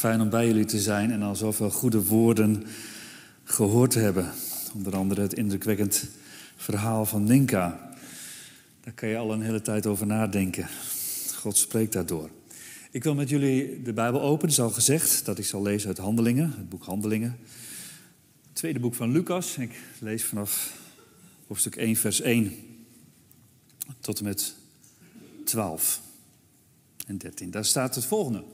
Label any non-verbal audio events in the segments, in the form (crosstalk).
Fijn om bij jullie te zijn en al zoveel goede woorden gehoord te hebben. Onder andere het indrukwekkend verhaal van Ninka. Daar kan je al een hele tijd over nadenken. God spreekt daardoor. Ik wil met jullie de Bijbel openen. Het is al gezegd dat ik zal lezen uit Handelingen, het boek Handelingen. Het tweede boek van Lucas. Ik lees vanaf hoofdstuk 1, vers 1 tot en met 12 en 13. Daar staat het volgende.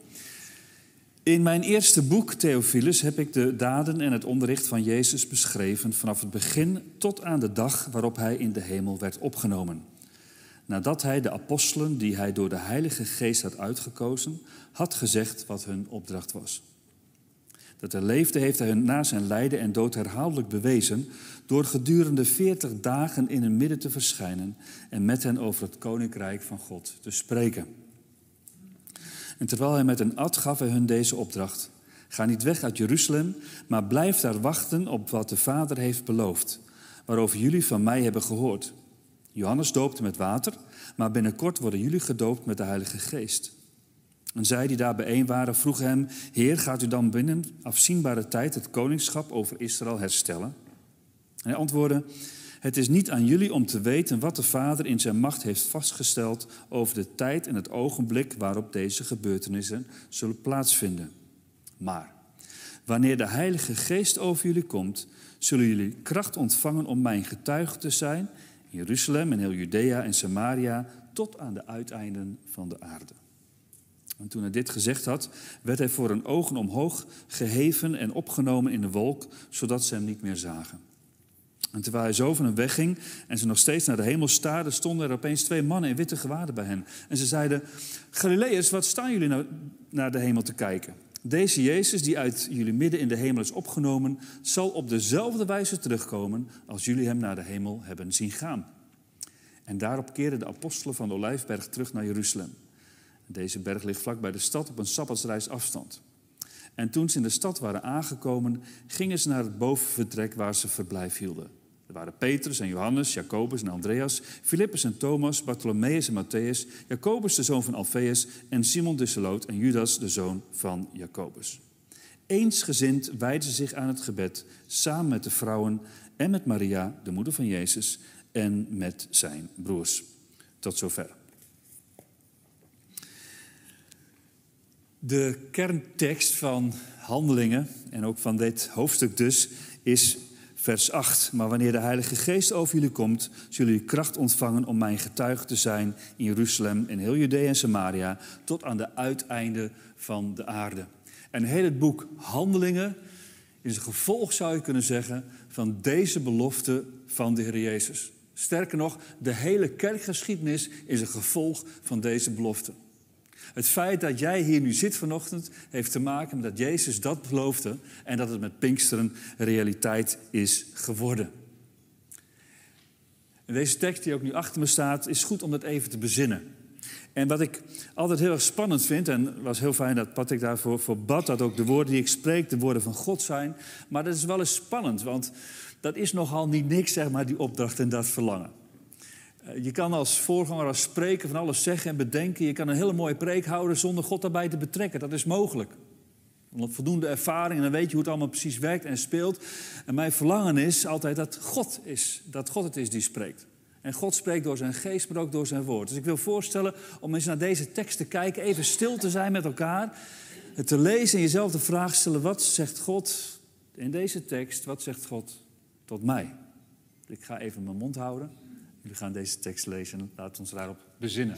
In mijn eerste boek, Theophilus, heb ik de daden en het onderricht van Jezus beschreven vanaf het begin tot aan de dag waarop hij in de hemel werd opgenomen. Nadat hij de apostelen, die hij door de Heilige Geest had uitgekozen, had gezegd wat hun opdracht was. Dat hij leefde heeft hij hun na zijn lijden en dood herhaaldelijk bewezen door gedurende veertig dagen in hun midden te verschijnen en met hen over het koninkrijk van God te spreken. En terwijl hij met een ad gaf hij hun deze opdracht. Ga niet weg uit Jeruzalem, maar blijf daar wachten op wat de Vader heeft beloofd, waarover jullie van mij hebben gehoord. Johannes doopte met water, maar binnenkort worden jullie gedoopt met de Heilige Geest. En zij die daar bijeen waren vroegen hem, Heer, gaat u dan binnen afzienbare tijd het koningschap over Israël herstellen? En hij antwoordde, het is niet aan jullie om te weten wat de Vader in zijn macht heeft vastgesteld over de tijd en het ogenblik waarop deze gebeurtenissen zullen plaatsvinden. Maar wanneer de Heilige Geest over jullie komt, zullen jullie kracht ontvangen om mijn getuige te zijn in Jeruzalem en heel Judea en Samaria tot aan de uiteinden van de aarde. En toen hij dit gezegd had, werd hij voor hun ogen omhoog geheven en opgenomen in de wolk, zodat ze hem niet meer zagen. En terwijl hij zo van hem wegging en ze nog steeds naar de hemel staarden, stonden er opeens twee mannen in witte gewaden bij hen. En ze zeiden, Galileërs, wat staan jullie nou naar de hemel te kijken? Deze Jezus, die uit jullie midden in de hemel is opgenomen, zal op dezelfde wijze terugkomen als jullie hem naar de hemel hebben zien gaan. En daarop keerden de apostelen van de Olijfberg terug naar Jeruzalem. Deze berg ligt vlak bij de stad op een sabbatsreis afstand. En toen ze in de stad waren aangekomen, gingen ze naar het bovenvertrek waar ze verblijf hielden. Waren Petrus en Johannes, Jacobus en Andreas, Filippus en Thomas, Bartholomeus en Matthäus, Jacobus de zoon van Alfeus en Simon de Zeloot en Judas de zoon van Jacobus. Eensgezind wijden ze zich aan het gebed, samen met de vrouwen en met Maria, de moeder van Jezus, en met zijn broers. Tot zover. De kerntekst van Handelingen, en ook van dit hoofdstuk dus, is vers 8. Maar wanneer de Heilige Geest over jullie komt, zullen jullie kracht ontvangen om mijn getuige te zijn in Jeruzalem, in heel Judea en Samaria, tot aan de uiteinden van de aarde. En heel het boek Handelingen is een gevolg, zou je kunnen zeggen, van deze belofte van de Heer Jezus. Sterker nog, de hele kerkgeschiedenis is een gevolg van deze belofte. Het feit dat jij hier nu zit vanochtend heeft te maken met dat Jezus dat beloofde en dat het met Pinksteren realiteit is geworden. En deze tekst die ook nu achter me staat, is goed om dat even te bezinnen. En wat ik altijd heel erg spannend vind, en het was heel fijn dat Patrick daarvoor voor bad, dat ook de woorden die ik spreek de woorden van God zijn. Maar dat is wel eens spannend, want dat is nogal niet niks, zeg maar, die opdracht en dat verlangen. Eh, je kan als voorganger, als spreker van alles zeggen en bedenken. Je kan een hele mooie preek houden zonder God daarbij te betrekken. Dat is mogelijk. Want voldoende ervaring en dan weet je hoe het allemaal precies werkt en speelt. En mijn verlangen is altijd dat God is. Dat God het is die spreekt. En God spreekt door zijn geest, maar ook door zijn woord. Dus ik wil voorstellen om eens naar deze tekst te kijken. Even stil te zijn met elkaar. Het te lezen en jezelf de vraag stellen. Wat zegt God in deze tekst? Wat zegt God tot mij? Ik ga even mijn mond houden. We gaan deze tekst lezen en laten ons daarop bezinnen.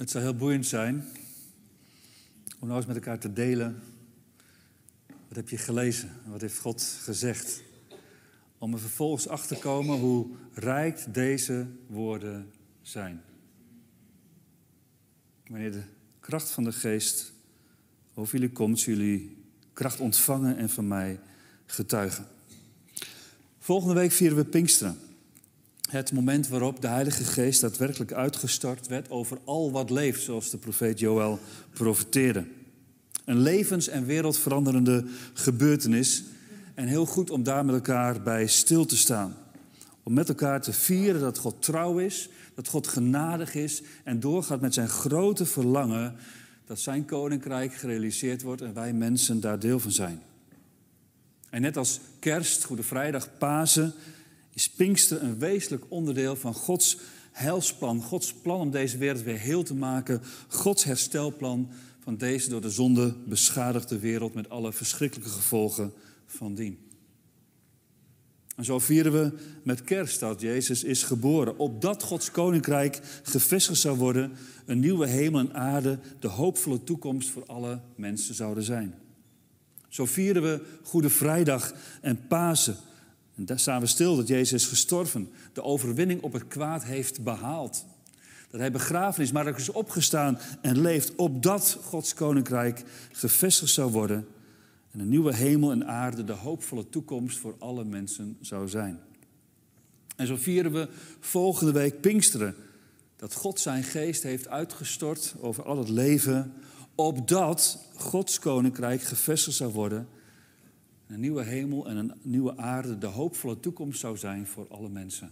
Het zou heel boeiend zijn om nou eens met elkaar te delen. Wat heb je gelezen? Wat heeft God gezegd? Om er vervolgens achter te komen hoe rijk deze woorden zijn. Wanneer de kracht van de geest over jullie komt, jullie kracht ontvangen en van mij getuigen. Volgende week vieren we Pinksteren. Het moment waarop de Heilige Geest daadwerkelijk uitgestort werd over al wat leeft, zoals de profeet Joël profeteerde. Een levens- en wereldveranderende gebeurtenis. En heel goed om daar met elkaar bij stil te staan. Om met elkaar te vieren dat God trouw is, dat God genadig is en doorgaat met zijn grote verlangen dat zijn koninkrijk gerealiseerd wordt en wij mensen daar deel van zijn. En net als kerst, Goede Vrijdag, Pasen, is Pinkster een wezenlijk onderdeel van Gods heilsplan. Gods plan om deze wereld weer heel te maken. Gods herstelplan van deze door de zonde beschadigde wereld met alle verschrikkelijke gevolgen van dien. En zo vieren we met kerst dat Jezus is geboren. Opdat Gods koninkrijk gevestigd zou worden, een nieuwe hemel en aarde, de hoopvolle toekomst voor alle mensen zouden zijn. Zo vieren we Goede Vrijdag en Pasen. En daar staan we stil dat Jezus is gestorven, de overwinning op het kwaad heeft behaald. Dat hij begraven is, maar ook is opgestaan en leeft, opdat Gods koninkrijk gevestigd zou worden en een nieuwe hemel en aarde de hoopvolle toekomst voor alle mensen zou zijn. En zo vieren we volgende week Pinksteren. Dat God zijn geest heeft uitgestort over al het leven. Opdat Gods koninkrijk gevestigd zou worden. Een nieuwe hemel en een nieuwe aarde de hoopvolle toekomst zou zijn voor alle mensen.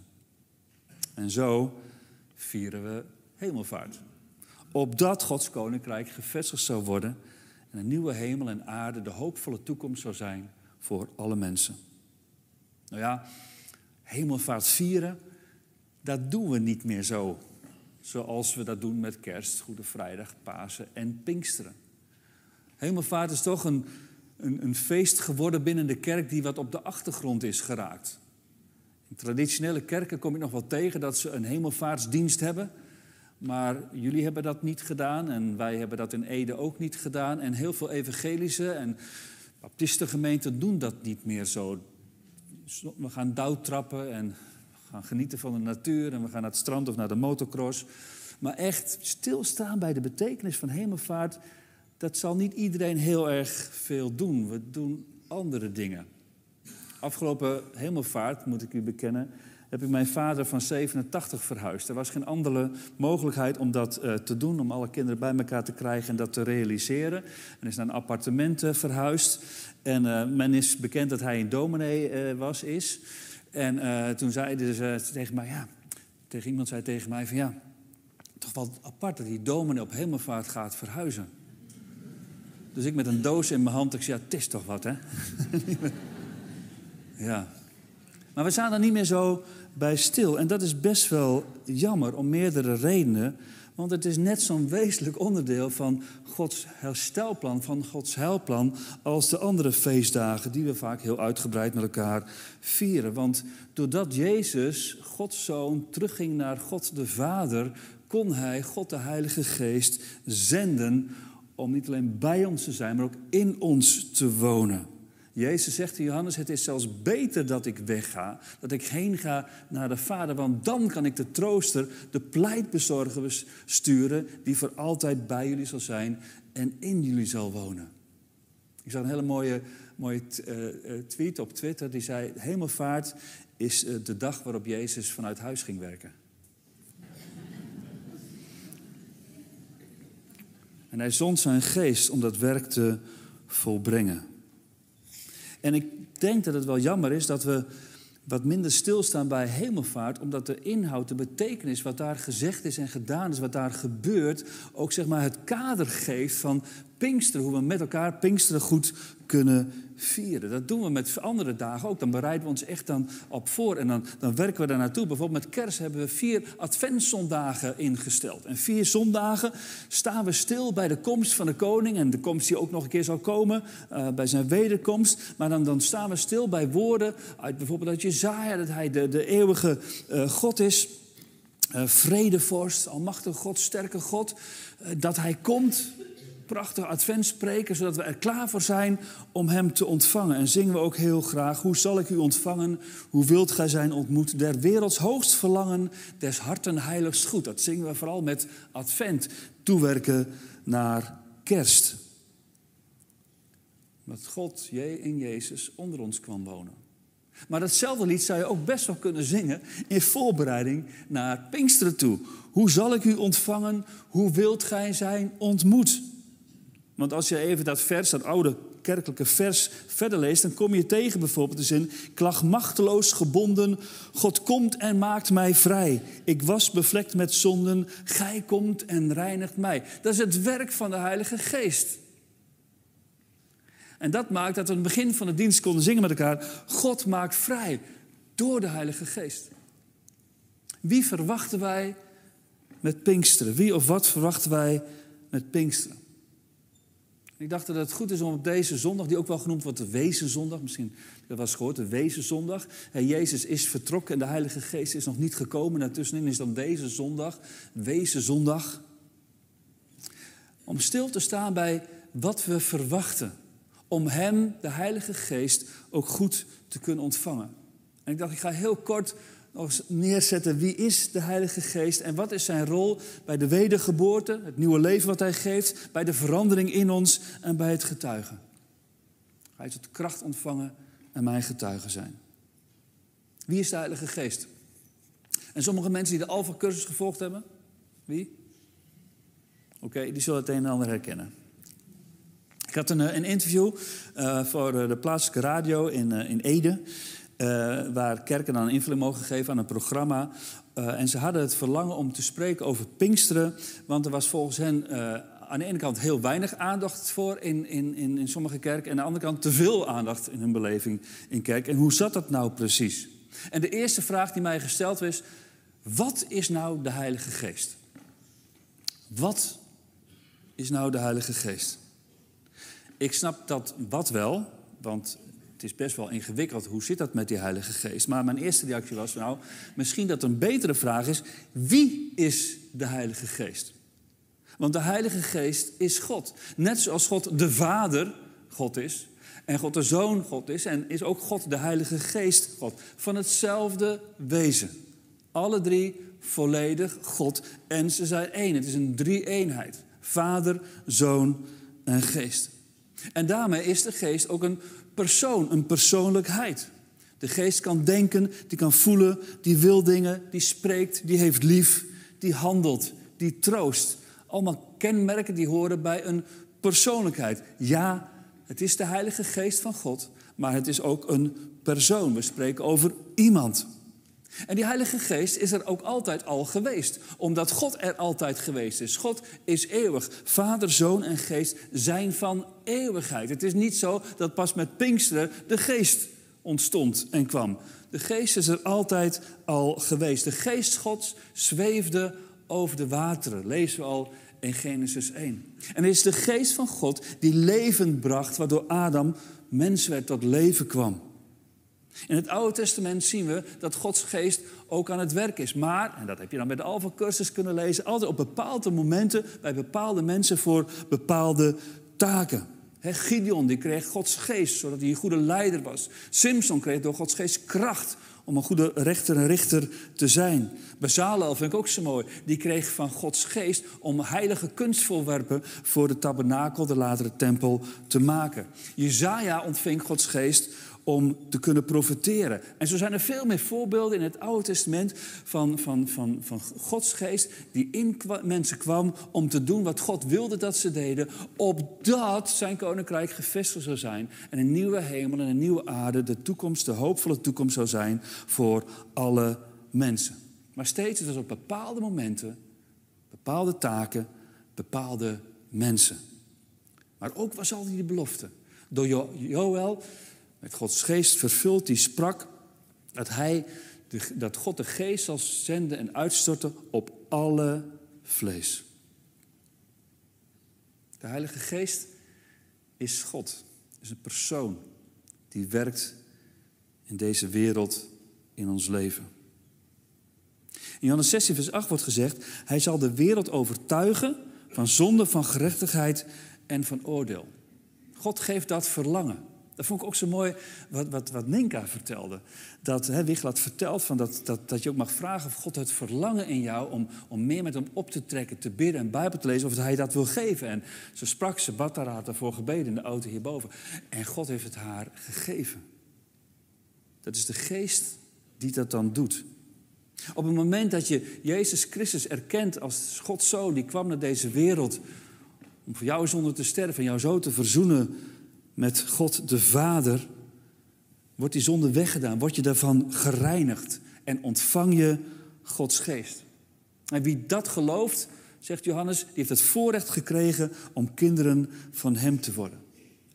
En zo vieren we hemelvaart. Opdat Gods koninkrijk gevestigd zou worden en een nieuwe hemel en aarde de hoopvolle toekomst zou zijn voor alle mensen. Nou ja, hemelvaart vieren, dat doen we niet meer zo. Zoals we dat doen met kerst, Goede Vrijdag, Pasen en Pinksteren. Hemelvaart is toch een, een, een feest geworden binnen de kerk die wat op de achtergrond is geraakt. In traditionele kerken kom ik nog wel tegen dat ze een hemelvaartsdienst hebben. Maar jullie hebben dat niet gedaan en wij hebben dat in Ede ook niet gedaan. En heel veel evangelische en baptistengemeenten doen dat niet meer zo. We gaan douwtrappen en gaan genieten van de natuur en we gaan naar het strand of naar de motocross. Maar echt stilstaan bij de betekenis van hemelvaart, dat zal niet iedereen heel erg veel doen. We doen andere dingen. Afgelopen hemelvaart, moet ik u bekennen, heb ik mijn vader van 87 verhuisd. Er was geen andere mogelijkheid om dat uh, te doen, om alle kinderen bij elkaar te krijgen en dat te realiseren. En is naar een appartement uh, verhuisd. En uh, men is bekend dat hij een dominee was, is. En toen zeiden ze tegen mij, ja, tegen iemand zei tegen mij van ja, toch wel apart dat die dominee op hemelvaart gaat verhuizen. Dus ik met een doos in mijn hand, ik zei, ja, het is toch wat, hè? (laughs) ja. Maar we staan er niet meer zo bij stil. En dat is best wel jammer om meerdere redenen. Want het is net zo'n wezenlijk onderdeel van Gods herstelplan, van Gods heilplan, als de andere feestdagen die we vaak heel uitgebreid met elkaar vieren. Want doordat Jezus, Gods zoon, terugging naar God de Vader, kon hij God de Heilige Geest zenden om niet alleen bij ons te zijn, maar ook in ons te wonen. Jezus zegt in Johannes, het is zelfs beter dat ik wegga, dat ik heen ga naar de Vader, want dan kan ik de trooster, de pleitbezorger sturen, die voor altijd bij jullie zal zijn en in jullie zal wonen. Ik zag een hele mooie, mooie eh, eh, tweet op Twitter, die zei, hemelvaart is eh, de dag waarop Jezus vanuit huis ging werken. En hij zond zijn geest om dat werk te volbrengen. En ik denk dat het wel jammer is dat we wat minder stilstaan bij hemelvaart, omdat de inhoud, de betekenis, wat daar gezegd is en gedaan is, wat daar gebeurt, ook zeg maar het kader geeft van Pinksteren, hoe we met elkaar Pinksteren goed kunnen vieren. Dat doen we met andere dagen ook. Dan bereiden we ons echt dan op voor en dan, dan werken we daar naartoe. Bijvoorbeeld met kerst hebben we vier adventszondagen ingesteld. En vier zondagen staan we stil bij de komst van de koning. En de komst die ook nog een keer zal komen uh, bij zijn wederkomst. Maar dan, dan staan we stil bij woorden uit bijvoorbeeld uit Jezaja, dat hij de, de eeuwige uh, God is. uh, vredevorst, almachtige God, sterke God, dat hij komt. Prachtig advent spreken, zodat we er klaar voor zijn om hem te ontvangen. En zingen we ook heel graag, hoe zal ik u ontvangen, hoe wilt gij zijn ontmoet, der werelds hoogst verlangen, des harten heiligst goed. Dat zingen we vooral met advent, toewerken naar kerst. Dat God in Jezus onder ons kwam wonen. Maar datzelfde lied zou je ook best wel kunnen zingen in voorbereiding naar Pinksteren toe. Hoe zal ik u ontvangen? Hoe wilt gij zijn ontmoet? Want als je even dat vers, dat oude kerkelijke vers verder leest, dan kom je tegen bijvoorbeeld de zin: Klag machteloos gebonden, God komt en maakt mij vrij. Ik was bevlekt met zonden, gij komt en reinigt mij. Dat is het werk van de Heilige Geest. En dat maakt dat we aan het begin van de dienst konden zingen met elkaar: God maakt vrij door de Heilige Geest. Wie verwachten wij met Pinksteren? Wie of wat verwachten wij met Pinksteren? Ik dacht dat het goed is om op deze zondag, die ook wel genoemd wordt de Wezenzondag, misschien dat was gehoord, de Wezenzondag. Jezus is vertrokken en de Heilige Geest is nog niet gekomen. Daartussenin is dan deze zondag, Wezenzondag. Om stil te staan bij wat we verwachten om Hem, de Heilige Geest, ook goed te kunnen ontvangen. En ik dacht, ik ga heel kort nog neerzetten wie is de Heilige Geest en wat is zijn rol bij de wedergeboorte, het nieuwe leven wat Hij geeft, bij de verandering in ons en bij het getuigen. Hij tot kracht ontvangen en mijn getuigen zijn. Wie is de Heilige Geest? En sommige mensen die de Alpha-cursus gevolgd hebben, wie? Oké, die zullen het een en ander herkennen. Ik had een, eh, een interview uh, voor de plaatselijke radio in, in Ede. Uh, waar kerken dan invulling mogen geven aan een programma. en ze hadden het verlangen om te spreken over Pinksteren. Want er was volgens hen aan de ene kant heel weinig aandacht voor in, in, in, in sommige kerken. En aan de andere kant te veel aandacht in hun beleving in kerk. En hoe zat dat nou precies? En de eerste vraag die mij gesteld was: wat is nou de Heilige Geest? Wat is nou de Heilige Geest? Ik snap dat wat wel, want het is best wel ingewikkeld. Hoe zit dat met die Heilige Geest? Maar mijn eerste reactie was: nou, misschien dat een betere vraag is: wie is de Heilige Geest? Want de Heilige Geest is God. Net zoals God de Vader God is. En God de Zoon God is. En is ook God de Heilige Geest God. Van hetzelfde wezen. Alle drie volledig God. En ze zijn één. Het is een drie-eenheid: Vader, Zoon en Geest. En daarmee is de geest ook een persoon, een persoonlijkheid. De geest kan denken, die kan voelen, die wil dingen, die spreekt, die heeft lief, die handelt, die troost. Allemaal kenmerken die horen bij een persoonlijkheid. Ja, het is de Heilige Geest van God, maar het is ook een persoon. We spreken over iemand. En die Heilige Geest is er ook altijd al geweest, omdat God er altijd geweest is. God is eeuwig. Vader, Zoon en Geest zijn van eeuwigheid. Het is niet zo dat pas met Pinksteren de Geest ontstond en kwam. De Geest is er altijd al geweest. De Geest Gods zweefde over de wateren, lezen we al in Genesis 1. En het is de Geest van God die leven bracht, waardoor Adam mens werd, tot leven kwam. In het Oude Testament zien we dat Gods geest ook aan het werk is. Maar, en dat heb je dan bij de Alpha-cursus kunnen lezen, altijd op bepaalde momenten bij bepaalde mensen voor bepaalde taken. Gideon die kreeg Gods geest, zodat hij een goede leider was. Simpson kreeg door Gods geest kracht om een goede rechter en richter te zijn. Bezalel vind ik ook zo mooi. Die kreeg van Gods geest om heilige kunstvoorwerpen voor de tabernakel, de latere tempel, te maken. Jezaja ontving Gods geest om te kunnen profiteren. En zo zijn er veel meer voorbeelden in het Oude Testament van, van, van, van Gods geest die in mensen kwam om te doen wat God wilde dat ze deden, opdat zijn koninkrijk gevestigd zou zijn en een nieuwe hemel en een nieuwe aarde, de toekomst, de hoopvolle toekomst zou zijn voor alle mensen. Maar steeds was op bepaalde momenten, bepaalde taken, bepaalde mensen. Maar ook was al die belofte. Door Joël met Gods geest vervuld, die sprak dat, hij, dat God de geest zal zenden en uitstorten op alle vlees. De Heilige Geest is God, is een persoon die werkt in deze wereld, in ons leven. In Johannes 16, vers 8 wordt gezegd: Hij zal de wereld overtuigen van zonde, van gerechtigheid en van oordeel. God geeft dat verlangen. Dat vond ik ook zo mooi wat, wat, wat Ninka vertelde. Dat hè, Wiglat vertelt van dat, dat, dat je ook mag vragen of God het verlangen in jou om, om meer met hem op te trekken, te bidden en Bijbel te lezen, of hij dat wil geven. En ze sprak, ze bad daar, daarvoor gebeden in de auto hierboven. En God heeft het haar gegeven. Dat is de geest die dat dan doet. Op het moment dat je Jezus Christus erkent als Gods zoon, die kwam naar deze wereld om voor jouw zonde te sterven en jou zo te verzoenen met God de Vader, wordt die zonde weggedaan, word je daarvan gereinigd en ontvang je Gods geest. En wie dat gelooft, zegt Johannes, die heeft het voorrecht gekregen om kinderen van Hem te worden.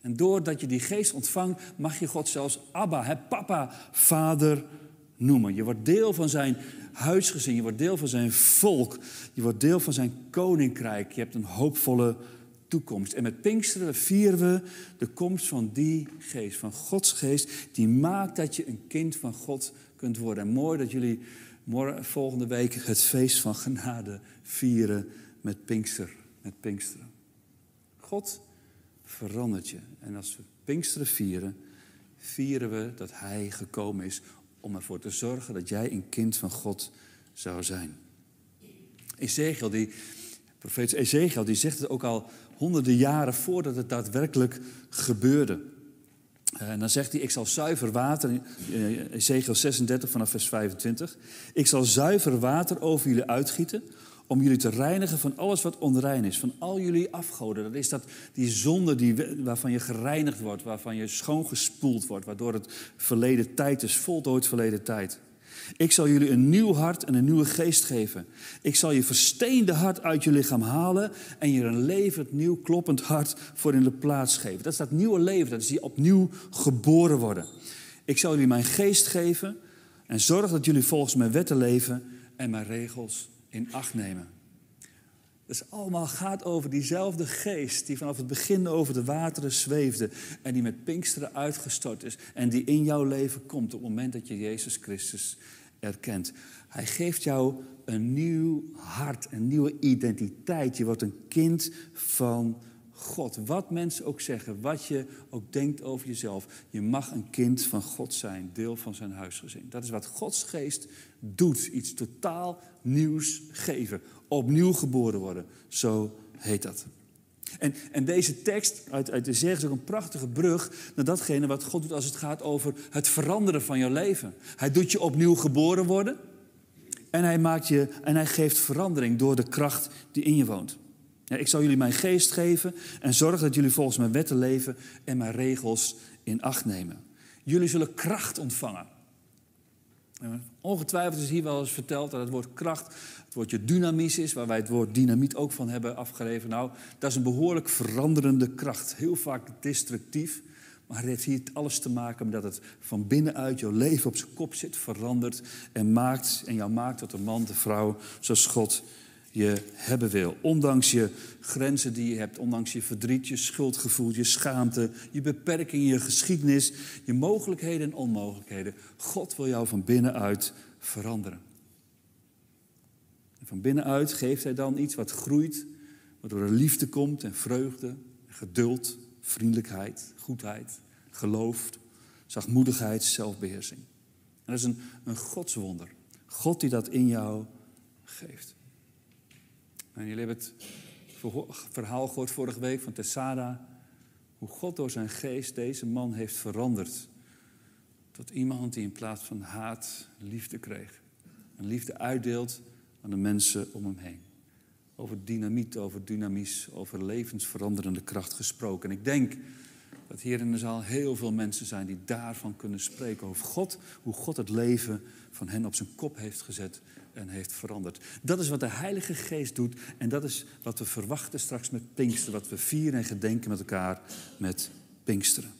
En doordat je die geest ontvangt, mag je God zelfs Abba, het papa, vader noemen. Je wordt deel van zijn huisgezin, je wordt deel van zijn volk, je wordt deel van zijn koninkrijk. Je hebt een hoopvolle toekomst. En met Pinksteren vieren we de komst van die geest, van Gods geest, die maakt dat je een kind van God kunt worden. En mooi dat jullie morgen, volgende week het feest van genade vieren met Pinkster, met Pinksteren. God verandert je. En als we Pinksteren vieren, vieren we dat Hij gekomen is om ervoor te zorgen dat jij een kind van God zou zijn. Ezekiel, die, profeet Ezekiel, die zegt het ook al honderden jaren voordat het daadwerkelijk gebeurde. En dan zegt hij, ik zal zuiver water, Ezekiel 36 vanaf vers 25, ik zal zuiver water over jullie uitgieten, om jullie te reinigen van alles wat onrein is, van al jullie afgoden. Dat is dat, die zonde die, waarvan je gereinigd wordt, waarvan je schoongespoeld wordt, waardoor het verleden tijd is, voltooid verleden tijd. Ik zal jullie een nieuw hart en een nieuwe geest geven. Ik zal je versteende hart uit je lichaam halen en je een levend, nieuw, kloppend hart voor in de plaats geven. Dat is dat nieuwe leven, dat is die opnieuw geboren worden. Ik zal jullie mijn geest geven en zorg dat jullie volgens mijn wetten leven en mijn regels in acht nemen. Dus allemaal gaat over diezelfde geest die vanaf het begin over de wateren zweefde en die met Pinksteren uitgestort is en die in jouw leven komt op het moment dat je Jezus Christus erkent. Hij geeft jou een nieuw hart, een nieuwe identiteit. Je wordt een kind van God. Wat mensen ook zeggen, wat je ook denkt over jezelf. Je mag een kind van God zijn, deel van zijn huisgezin. Dat is wat Gods geest doet. Iets totaal nieuws geven. Opnieuw geboren worden. Zo heet dat. En, en deze tekst uit, uit de zeg is ook een prachtige brug naar datgene wat God doet als het gaat over het veranderen van jouw leven. Hij doet je opnieuw geboren worden. En hij, maakt je, en hij geeft verandering door de kracht die in je woont. Ik zal jullie mijn geest geven en zorg dat jullie volgens mijn wetten leven en mijn regels in acht nemen. Jullie zullen kracht ontvangen. Ongetwijfeld is hier wel eens verteld dat het woord kracht het woordje dynamisch is, waar wij het woord dynamiet ook van hebben afgegeven. Nou, dat is een behoorlijk veranderende kracht. Heel vaak destructief, maar het heeft hier alles te maken met dat het van binnenuit jouw leven op zijn kop zit, verandert en maakt en jou maakt tot een man, de vrouw, zoals God je hebben wil. Ondanks je grenzen die je hebt, ondanks je verdriet, je schuldgevoel, je schaamte, je beperking, je geschiedenis, je mogelijkheden en onmogelijkheden. God wil jou van binnenuit veranderen. En van binnenuit geeft hij dan iets wat groeit, waardoor er liefde komt en vreugde, geduld, vriendelijkheid, goedheid, geloof, zachtmoedigheid, zelfbeheersing. En dat is een, een godswonder. God die dat in jou geeft. En jullie hebben het verhaal gehoord vorige week van Tessada. Hoe God door zijn geest deze man heeft veranderd. Tot iemand die in plaats van haat liefde kreeg. En liefde uitdeelt aan de mensen om hem heen. Over dynamiet, over dynamies, over levensveranderende kracht gesproken. En ik denk dat hier in de zaal heel veel mensen zijn die daarvan kunnen spreken. Over God, hoe God het leven van hen op zijn kop heeft gezet en heeft veranderd. Dat is wat de Heilige Geest doet en dat is wat we verwachten straks met Pinksteren, wat we vieren en gedenken met elkaar met Pinksteren.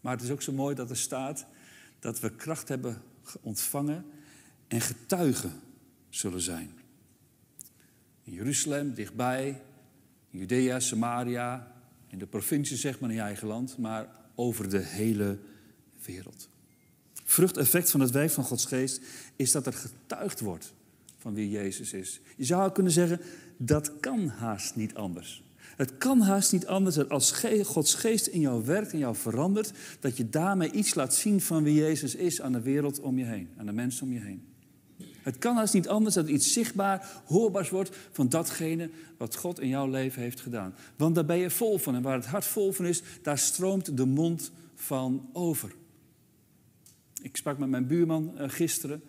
Maar het is ook zo mooi dat er staat dat we kracht hebben ontvangen en getuigen zullen zijn. In Jeruzalem, dichtbij, in Judea, Samaria, in de provincie zeg maar in je eigen land, maar over de hele wereld. vruchteffect van het werk van Gods geest is dat er getuigd wordt van wie Jezus is. Je zou kunnen zeggen, dat kan haast niet anders. Het kan haast niet anders dat als Gods geest in jou werkt en jou verandert, dat je daarmee iets laat zien van wie Jezus is aan de wereld om je heen, aan de mensen om je heen. Het kan haast niet anders dat iets zichtbaar, hoorbaars wordt van datgene wat God in jouw leven heeft gedaan. Want daar ben je vol van en waar het hart vol van is, daar stroomt de mond van over. Ik sprak met mijn buurman uh, gisteren.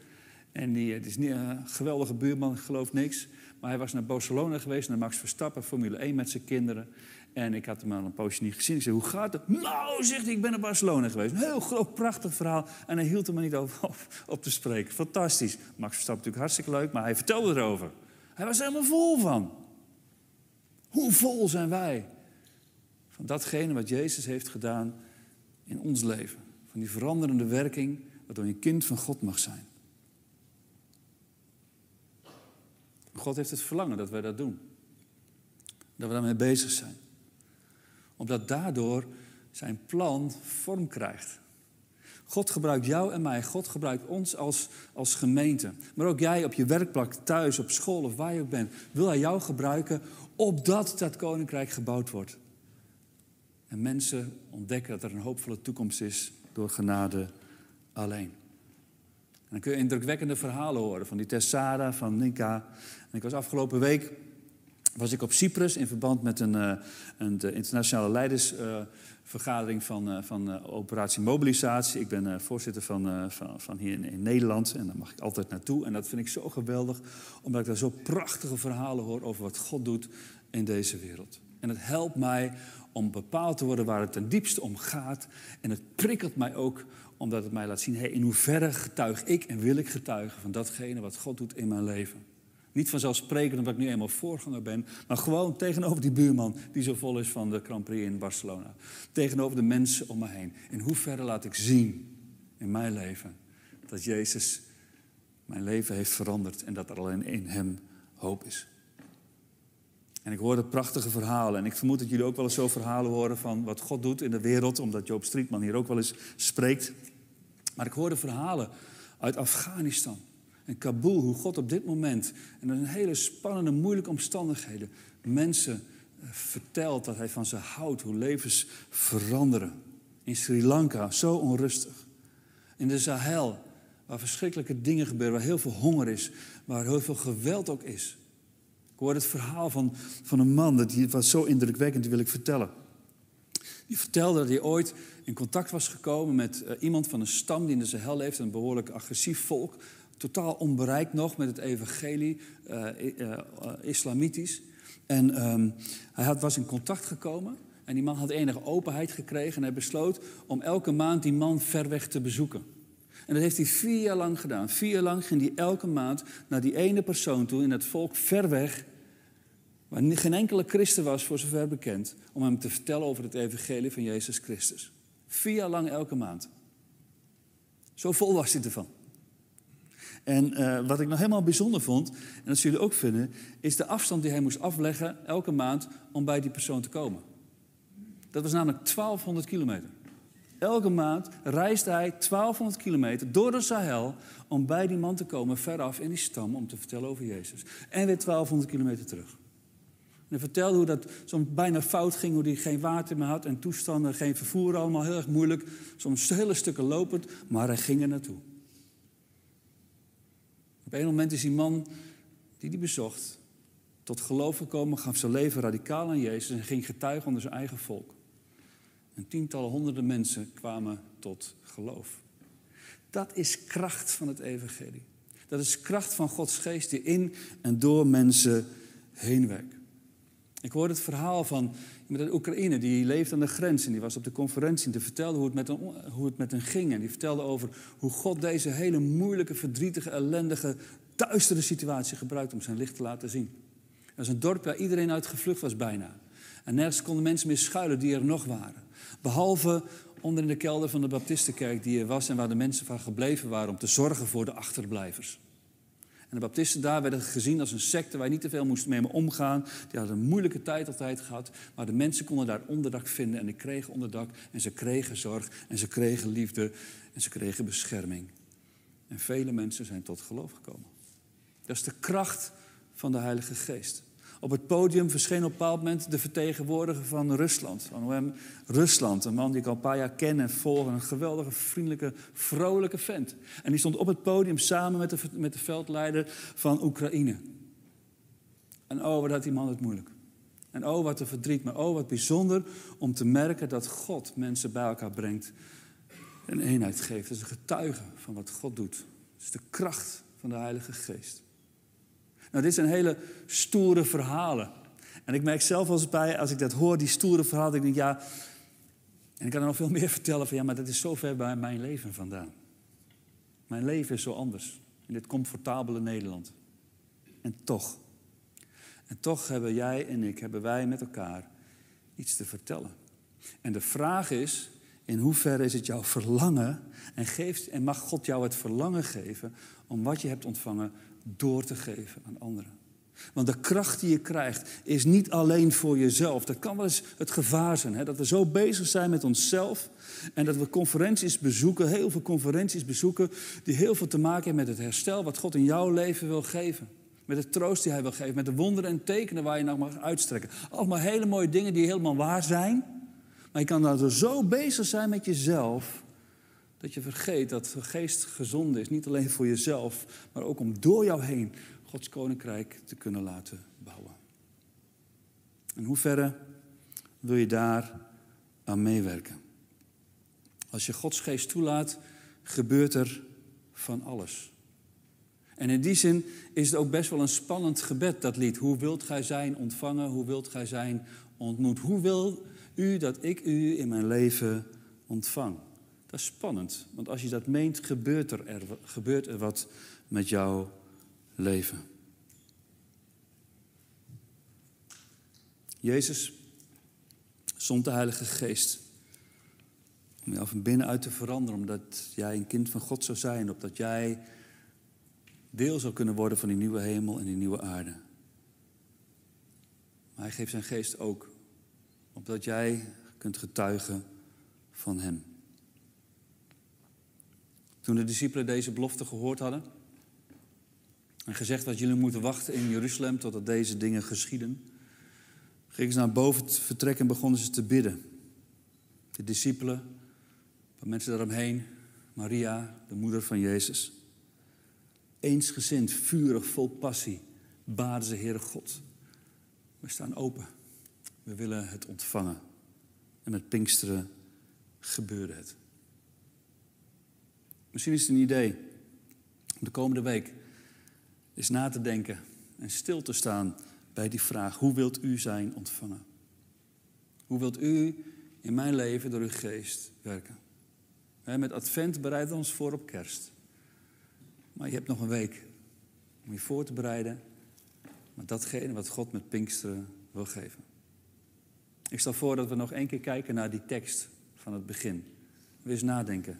En die, het is niet een geweldige buurman, geloof niks. Maar hij was naar Barcelona geweest, naar Max Verstappen, Formule 1 met zijn kinderen. En ik had hem al een poosje niet gezien. Ik zei, hoe gaat het? Nou, zegt hij, ik ben naar Barcelona geweest. Een heel groot, prachtig verhaal. En hij hield er maar niet over (laughs) op, op te spreken. Fantastisch. Max Verstappen natuurlijk hartstikke leuk, maar hij vertelde erover. Hij was er helemaal vol van. Hoe vol zijn wij van datgene wat Jezus heeft gedaan in ons leven? Van die veranderende werking, waardoor je kind van God mag zijn. God heeft het verlangen dat wij dat doen. Dat we daarmee bezig zijn. Omdat daardoor zijn plan vorm krijgt. God gebruikt jou en mij. God gebruikt ons als, als gemeente. Maar ook jij op je werkplek, thuis, op school of waar je ook bent. Wil hij jou gebruiken opdat dat koninkrijk gebouwd wordt. En mensen ontdekken dat er een hoopvolle toekomst is door genade alleen. En dan kun je indrukwekkende verhalen horen van die Tessada, van Nika. En ik was afgelopen week was ik op Cyprus in verband met een, uh, internationale leidersvergadering van, uh, van Operatie Mobilisatie. Ik ben voorzitter van, van, van hier in, in, Nederland en daar mag ik altijd naartoe. En dat vind ik zo geweldig, omdat ik daar zo prachtige verhalen hoor over wat God doet in deze wereld. En het helpt mij om bepaald te worden waar het ten diepste om gaat. En het prikkelt mij ook omdat het mij laat zien, hey, in hoeverre getuig ik en wil ik getuigen van datgene wat God doet in mijn leven. Niet vanzelfsprekend omdat ik nu eenmaal voorganger ben, maar gewoon tegenover die buurman die zo vol is van de Grand Prix in Barcelona. Tegenover de mensen om me heen. In hoeverre laat ik zien in mijn leven dat Jezus mijn leven heeft veranderd en dat er alleen in Hem hoop is. En ik hoorde prachtige verhalen. En ik vermoed dat jullie ook wel eens zo verhalen horen van wat God doet in de wereld, omdat Joop Strietman hier ook wel eens spreekt. Maar ik hoorde verhalen uit Afghanistan en Kabul, hoe God op dit moment, en in hele spannende, moeilijke omstandigheden, mensen eh, vertelt dat hij van ze houdt, hoe levens veranderen. In Sri Lanka, zo onrustig. In de Sahel, waar verschrikkelijke dingen gebeuren, waar heel veel honger is, waar heel veel geweld ook is. Ik hoorde het verhaal van, van een man, dat was zo indrukwekkend, die wil ik vertellen. Die vertelde dat hij ooit in contact was gekomen met uh, iemand van een stam die in de Sahel leeft, een behoorlijk agressief volk, totaal onbereikt nog met het evangelie, uh, uh, islamitisch. En um, hij had, was in contact gekomen en die man had enige openheid gekregen en hij besloot om elke maand die man ver weg te bezoeken. En dat heeft hij vier jaar lang gedaan. Vier jaar lang ging hij elke maand naar die ene persoon toe in het volk ver weg, waar geen enkele christen was voor zover bekend, om hem te vertellen over het evangelie van Jezus Christus. Vier jaar lang elke maand. Zo vol was hij ervan. En uh, wat ik nog helemaal bijzonder vond, en dat zullen ook vinden, is de afstand die hij moest afleggen elke maand om bij die persoon te komen. Dat was namelijk 1200 kilometer. Elke maand reisde hij 1200 kilometer door de Sahel om bij die man te komen, veraf in die stam, om te vertellen over Jezus. En weer 1200 kilometer terug. En hij vertelde hoe dat soms bijna fout ging, hoe hij geen water meer had en toestanden, geen vervoer, allemaal heel erg moeilijk. Soms hele stukken lopend, maar hij ging er naartoe. Op een moment is die man die die bezocht tot geloof gekomen, gaf zijn leven radicaal aan Jezus en ging getuigen onder zijn eigen volk. En tientallen, honderden mensen kwamen tot geloof. Dat is kracht van het evangelie. Dat is kracht van Gods geest die in en door mensen heen werkt. Ik hoorde het verhaal van uit Oekraïne, die leeft aan de grens en die was op de conferentie en die vertelde hoe het, met hem, hoe het met hen ging. En die vertelde over hoe God deze hele moeilijke, verdrietige, ellendige, duistere situatie gebruikt om zijn licht te laten zien. Er was een dorp waar iedereen uit gevlucht was bijna. En nergens konden mensen meer schuilen die er nog waren. Behalve onder in de kelder van de Baptistenkerk die er was en waar de mensen van gebleven waren om te zorgen voor de achterblijvers. En de baptisten daar werden gezien als een secte waar je niet te veel moest mee omgaan. Die hadden een moeilijke tijd altijd gehad. Maar de mensen konden daar onderdak vinden en die kregen onderdak. En ze kregen zorg en ze kregen liefde en ze kregen bescherming. En vele mensen zijn tot geloof gekomen. Dat is de kracht van de Heilige Geest. Op het podium verscheen op een bepaald moment de vertegenwoordiger van Rusland. Van Rusland, een man die ik al een paar jaar ken en volg. Een geweldige, vriendelijke, vrolijke vent. En die stond op het podium samen met de, met de veldleider van Oekraïne. En oh, wat had die man het moeilijk. En oh, wat een verdriet. Maar oh, wat bijzonder om te merken dat God mensen bij elkaar brengt. En eenheid geeft. Dat is een getuige van wat God doet. Dat is de kracht van de Heilige Geest. Nou, dit zijn hele stoere verhalen. En ik merk zelf als bij, als ik dat hoor, die stoere verhalen, ik denk ja. En ik kan er nog veel (laughs) meer vertellen van ja, maar dat is zo ver bij mijn leven vandaan. Mijn leven is zo anders. In dit comfortabele Nederland. En toch. En toch hebben jij en ik, hebben wij met elkaar iets te vertellen. En de vraag is, in hoeverre is het jouw verlangen en, geeft, en mag God jou het verlangen geven om wat je hebt ontvangen door te geven aan anderen. Want de kracht die je krijgt is niet alleen voor jezelf. Dat kan wel eens het gevaar zijn. Hè? Dat we zo bezig zijn met onszelf. En dat we conferenties bezoeken, heel veel conferenties bezoeken. die heel veel te maken hebben met het herstel wat God in jouw leven wil geven. Met de troost die Hij wil geven. Met de wonderen en tekenen waar je naar mag uitstrekken. Allemaal hele mooie dingen die helemaal waar zijn. Maar je kan daar zo bezig zijn met jezelf. Dat je vergeet dat de geest gezond is, niet alleen voor jezelf, maar ook om door jou heen Gods koninkrijk te kunnen laten bouwen. In hoeverre wil je daar aan meewerken? Als je Gods geest toelaat, gebeurt er van alles. En in die zin is het ook best wel een spannend gebed, dat lied. Hoe wilt gij zijn ontvangen? Hoe wilt gij zijn ontmoet? Hoe wil u dat ik u in mijn leven ontvang? Dat is spannend, want als je dat meent, gebeurt er, er, gebeurt er wat met jouw leven. Jezus zond de Heilige Geest om jou van binnenuit te veranderen, omdat jij een kind van God zou zijn, opdat jij deel zou kunnen worden van die nieuwe hemel en die nieuwe aarde. Maar hij geeft zijn geest ook, opdat jij kunt getuigen van hem. Toen de discipelen deze belofte gehoord hadden en gezegd dat jullie moeten wachten in Jeruzalem totdat deze dingen geschieden, gingen ze naar boven vertrekken en begonnen ze te bidden. De discipelen, de mensen daaromheen, Maria, de moeder van Jezus. Eensgezind, vurig, vol passie, baden ze, Heere God. We staan open. We willen het ontvangen. En met Pinksteren gebeurde het. Misschien is het een idee om de komende week eens na te denken en stil te staan bij die vraag: hoe wilt u zijn ontvangen? Hoe wilt u in mijn leven door uw geest werken? Met advent bereidt ons voor op kerst. Maar je hebt nog een week om je voor te bereiden met datgene wat God met Pinksteren wil geven. Ik stel voor dat we nog één keer kijken naar die tekst van het begin. We eens nadenken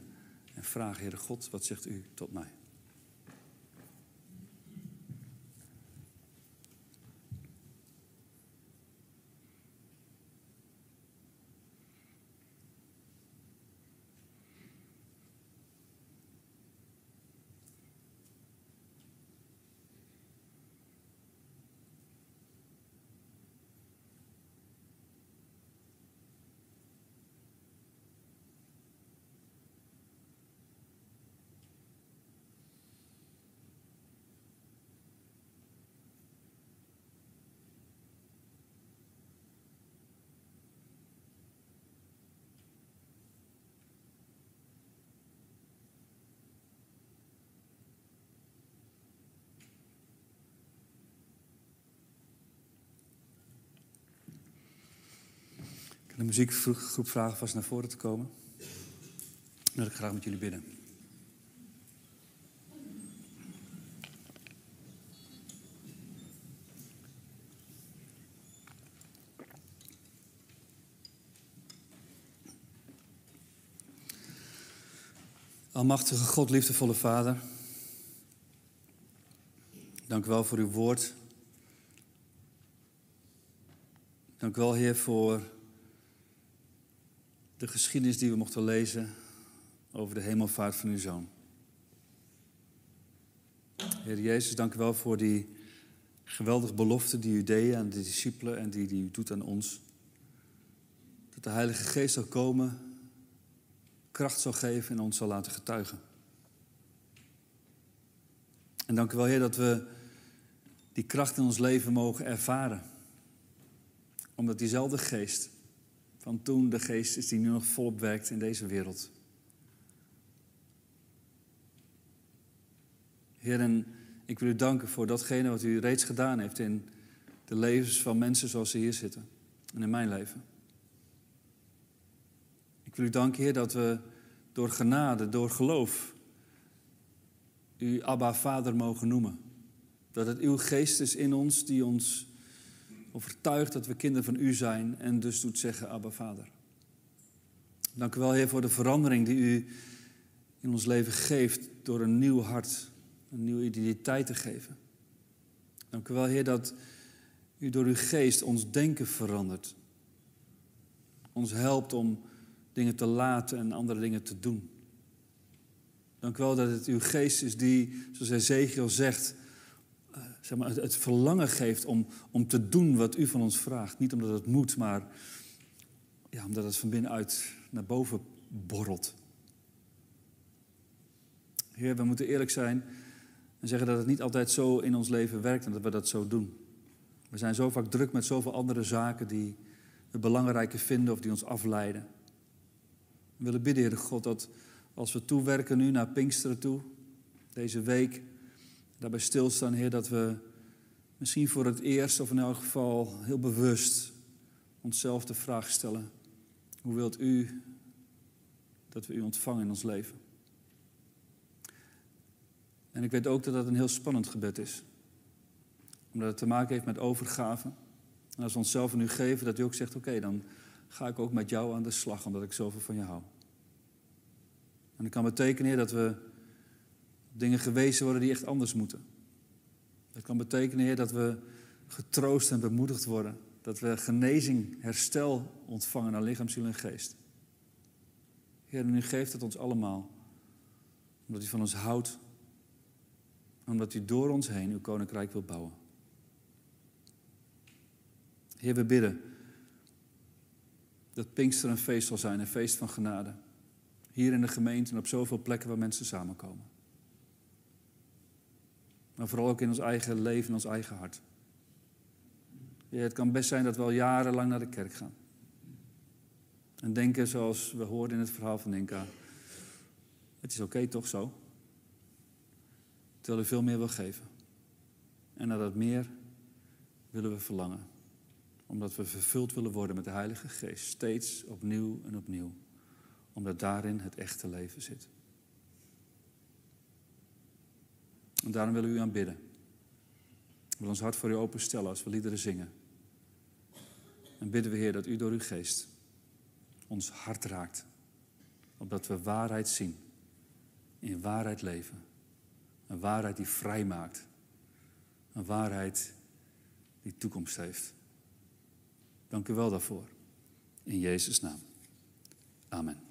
en vraag, Heere God, wat zegt u tot mij? De muziekgroep vragen vast naar voren te komen. Dan wil ik graag met jullie bidden. Almachtige God, liefdevolle Vader. Dank u wel voor uw woord. Dank u wel, Heer, voor de geschiedenis die we mochten lezen over de hemelvaart van uw zoon. Heer Jezus, dank u wel voor die geweldige belofte die u deed aan de discipelen en die, die u doet aan ons. Dat de Heilige Geest zal komen, kracht zal geven en ons zal laten getuigen. En dank u wel, Heer, dat we die kracht in ons leven mogen ervaren. Omdat diezelfde geest van toen de geest is die nu nog volop werkt in deze wereld. Heer, en ik wil u danken voor datgene wat u reeds gedaan heeft in de levens van mensen zoals ze hier zitten en in mijn leven. Ik wil u danken, Heer, dat we door genade, door geloof, u Abba Vader mogen noemen. Dat het uw geest is in ons die ons overtuigt dat we kinderen van u zijn en dus doet zeggen Abba Vader. Dank u wel, Heer, voor de verandering die u in ons leven geeft door een nieuw hart, een nieuwe identiteit te geven. Dank u wel, Heer, dat u door uw geest ons denken verandert. Ons helpt om dingen te laten en andere dingen te doen. Dank u wel dat het uw geest is die, zoals Ezekiel zegt, zeg maar, het verlangen geeft om, om te doen wat u van ons vraagt. Niet omdat het moet, maar ja, omdat het van binnenuit naar boven borrelt. Heer, we moeten eerlijk zijn en zeggen dat het niet altijd zo in ons leven werkt en dat we dat zo doen. We zijn zo vaak druk met zoveel andere zaken die we belangrijker vinden of die ons afleiden. We willen bidden, Heer God, dat als we toewerken nu naar Pinksteren toe, deze week, daarbij stilstaan, Heer, dat we misschien voor het eerst, of in elk geval heel bewust, onszelf de vraag stellen: hoe wilt u dat we u ontvangen in ons leven? En ik weet ook dat dat een heel spannend gebed is, omdat het te maken heeft met overgave. En als we onszelf aan u geven, dat u ook zegt: oké, dan ga ik ook met jou aan de slag, omdat ik zoveel van je hou. En dat kan betekenen dat we dingen gewezen worden die echt anders moeten. Dat kan betekenen, Heer, dat we getroost en bemoedigd worden. Dat we genezing, herstel ontvangen aan lichaam, ziel en geest. Heer, en u geeft het ons allemaal. Omdat u van ons houdt. Omdat u door ons heen uw koninkrijk wilt bouwen. Heer, we bidden dat Pinkster een feest zal zijn, een feest van genade. Hier in de gemeente en op zoveel plekken waar mensen samenkomen. Maar vooral ook in ons eigen leven, in ons eigen hart. Het kan best zijn dat we al jarenlang naar de kerk gaan. En denken zoals we hoorden in het verhaal van Inka. Het is oké toch zo? Terwijl u veel meer wil geven. En naar dat meer willen we verlangen. Omdat we vervuld willen worden met de Heilige Geest. Steeds opnieuw en opnieuw. Omdat daarin het echte leven zit. En daarom willen we u aanbidden. We willen ons hart voor u openstellen als we liederen zingen. En bidden we, Heer, dat u door uw geest ons hart raakt. Opdat we waarheid zien. In waarheid leven. Een waarheid die vrij maakt. Een waarheid die toekomst heeft. Dank u wel daarvoor. In Jezus' naam. Amen.